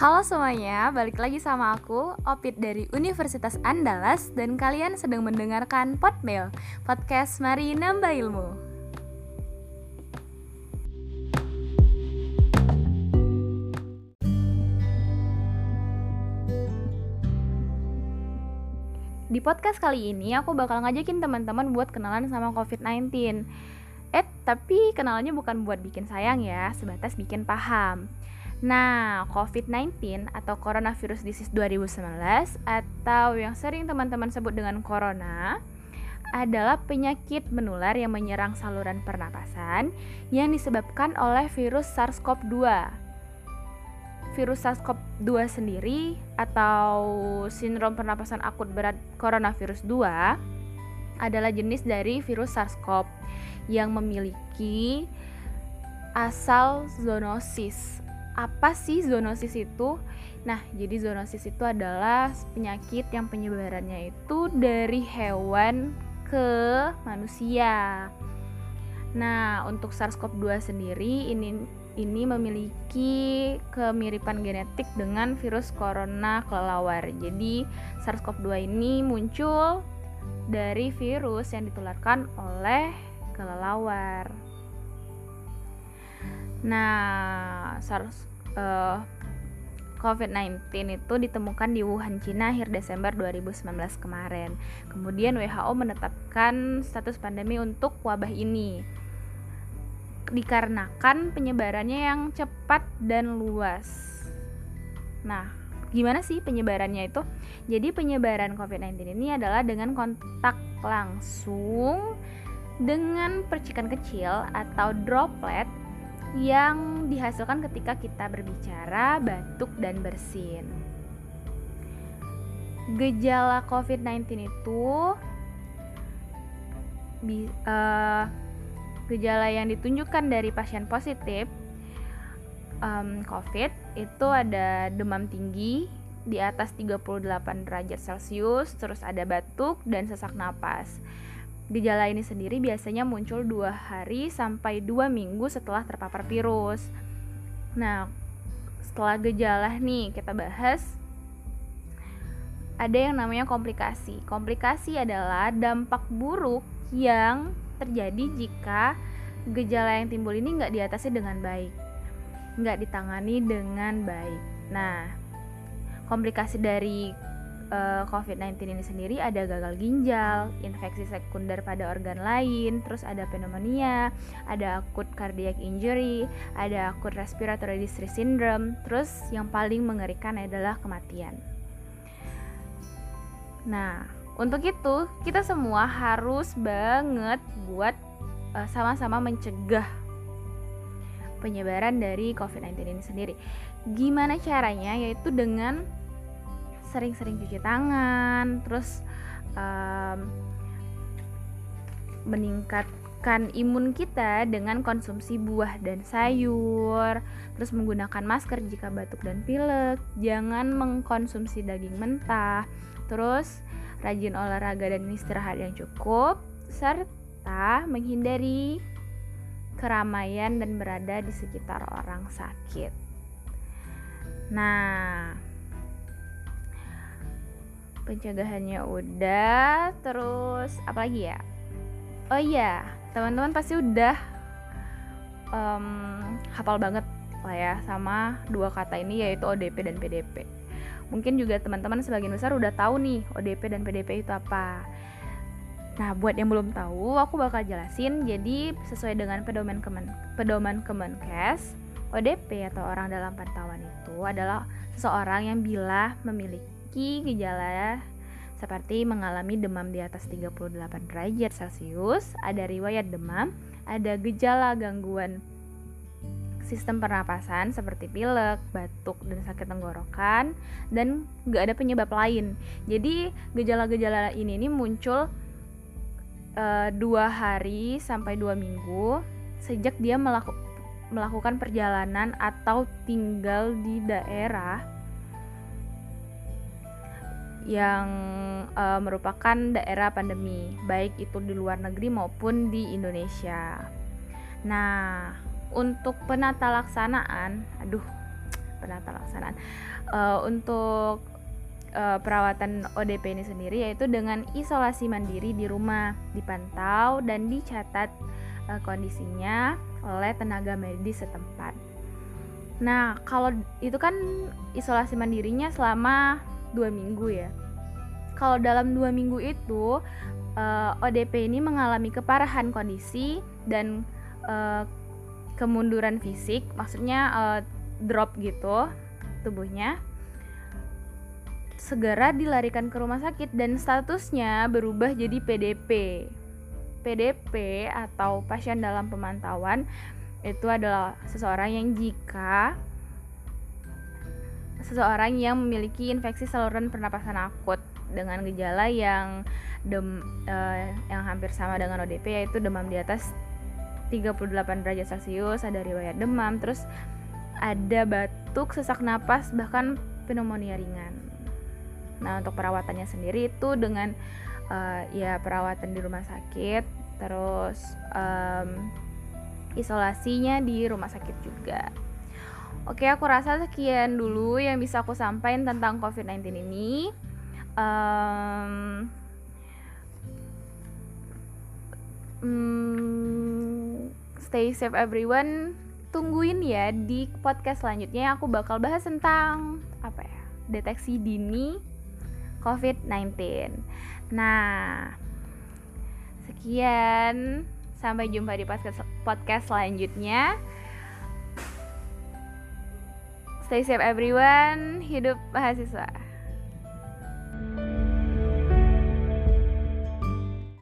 Halo semuanya, balik lagi sama aku, Opit dari Universitas Andalas Dan kalian sedang mendengarkan Podmail, podcast Mari Nambah Ilmu. Di podcast kali ini aku bakal ngajakin teman-teman buat kenalan sama COVID-19 Eh, tapi kenalannya bukan buat bikin sayang ya, sebatas bikin paham Nah, COVID-19 atau Coronavirus Disease 2019 atau yang sering teman-teman sebut dengan corona adalah penyakit menular yang menyerang saluran pernapasan yang disebabkan oleh virus SARS-CoV-2 virus SARS-CoV-2 sendiri atau sindrom pernapasan akut berat coronavirus 2 adalah jenis dari virus SARS-CoV yang memiliki asal zoonosis. Apa sih zoonosis itu? Nah, jadi zoonosis itu adalah penyakit yang penyebarannya itu dari hewan ke manusia. Nah, untuk SARS-CoV-2 sendiri ini ini memiliki kemiripan genetik dengan virus corona kelelawar. Jadi, SARS-CoV-2 ini muncul dari virus yang ditularkan oleh kelelawar. Nah, SARS uh, COVID-19 itu ditemukan di Wuhan, Cina akhir Desember 2019 kemarin. Kemudian WHO menetapkan status pandemi untuk wabah ini dikarenakan penyebarannya yang cepat dan luas. Nah, gimana sih penyebarannya itu? Jadi penyebaran COVID-19 ini adalah dengan kontak langsung dengan percikan kecil atau droplet yang dihasilkan ketika kita berbicara, batuk, dan bersin. Gejala COVID-19 itu uh, gejala yang ditunjukkan dari pasien positif COVID itu ada demam tinggi di atas 38 derajat Celcius, terus ada batuk dan sesak napas. Gejala ini sendiri biasanya muncul dua hari sampai dua minggu setelah terpapar virus. Nah, setelah gejala nih kita bahas ada yang namanya komplikasi. Komplikasi adalah dampak buruk yang terjadi jika gejala yang timbul ini nggak diatasi dengan baik, nggak ditangani dengan baik. Nah, komplikasi dari uh, eh, COVID-19 ini sendiri ada gagal ginjal, infeksi sekunder pada organ lain, terus ada pneumonia, ada akut cardiac injury, ada akut respiratory distress syndrome, terus yang paling mengerikan adalah kematian. Nah, untuk itu, kita semua harus banget buat sama eh, sama-sama mencegah penyebaran dari COVID-19 ini sendiri. Gimana caranya? Yaitu dengan sering-sering cuci tangan, terus um, meningkatkan imun kita dengan konsumsi buah dan sayur, terus menggunakan masker jika batuk dan pilek, jangan mengkonsumsi daging mentah, terus rajin olahraga dan istirahat yang cukup, serta menghindari keramaian dan berada di sekitar orang sakit. Nah, pencegahannya udah, terus apa lagi ya? Oh iya, teman-teman pasti udah um, hafal banget lah ya sama dua kata ini yaitu ODP dan PDP. Mungkin juga teman-teman sebagian besar udah tahu nih ODP dan PDP itu apa. Nah, buat yang belum tahu, aku bakal jelasin. Jadi, sesuai dengan pedoman Kemen pedoman Kemenkes, ODP atau orang dalam pantauan itu adalah seseorang yang bila memiliki gejala seperti mengalami demam di atas 38 derajat Celcius, ada riwayat demam, ada gejala gangguan sistem pernapasan seperti pilek, batuk, dan sakit tenggorokan dan nggak ada penyebab lain. Jadi gejala-gejala ini ini muncul uh, dua hari sampai dua minggu sejak dia melaku melakukan perjalanan atau tinggal di daerah yang uh, merupakan daerah pandemi, baik itu di luar negeri maupun di Indonesia. Nah, untuk penata laksanaan aduh penata laksanaan uh, untuk uh, perawatan ODP ini sendiri yaitu dengan isolasi mandiri di rumah dipantau dan dicatat uh, kondisinya oleh tenaga medis setempat. Nah kalau itu kan isolasi mandirinya selama dua minggu ya. Kalau dalam dua minggu itu uh, ODP ini mengalami keparahan kondisi dan uh, kemunduran fisik, maksudnya uh, drop gitu tubuhnya segera dilarikan ke rumah sakit dan statusnya berubah jadi PDP. PDP atau pasien dalam pemantauan itu adalah seseorang yang jika seseorang yang memiliki infeksi saluran pernapasan akut dengan gejala yang dem uh, yang hampir sama dengan ODP yaitu demam di atas 38 derajat Celcius, ada riwayat demam, terus ada batuk, sesak napas, bahkan pneumonia ringan. Nah untuk perawatannya sendiri itu dengan uh, ya perawatan di rumah sakit, terus um, isolasinya di rumah sakit juga. Oke, aku rasa sekian dulu yang bisa aku sampaikan tentang COVID-19 ini. Um, um, stay safe everyone. Tungguin ya di podcast selanjutnya aku bakal bahas tentang apa ya? Deteksi dini COVID-19. Nah, sekian. Sampai jumpa di podcast selanjutnya. Stay safe everyone. Hidup mahasiswa.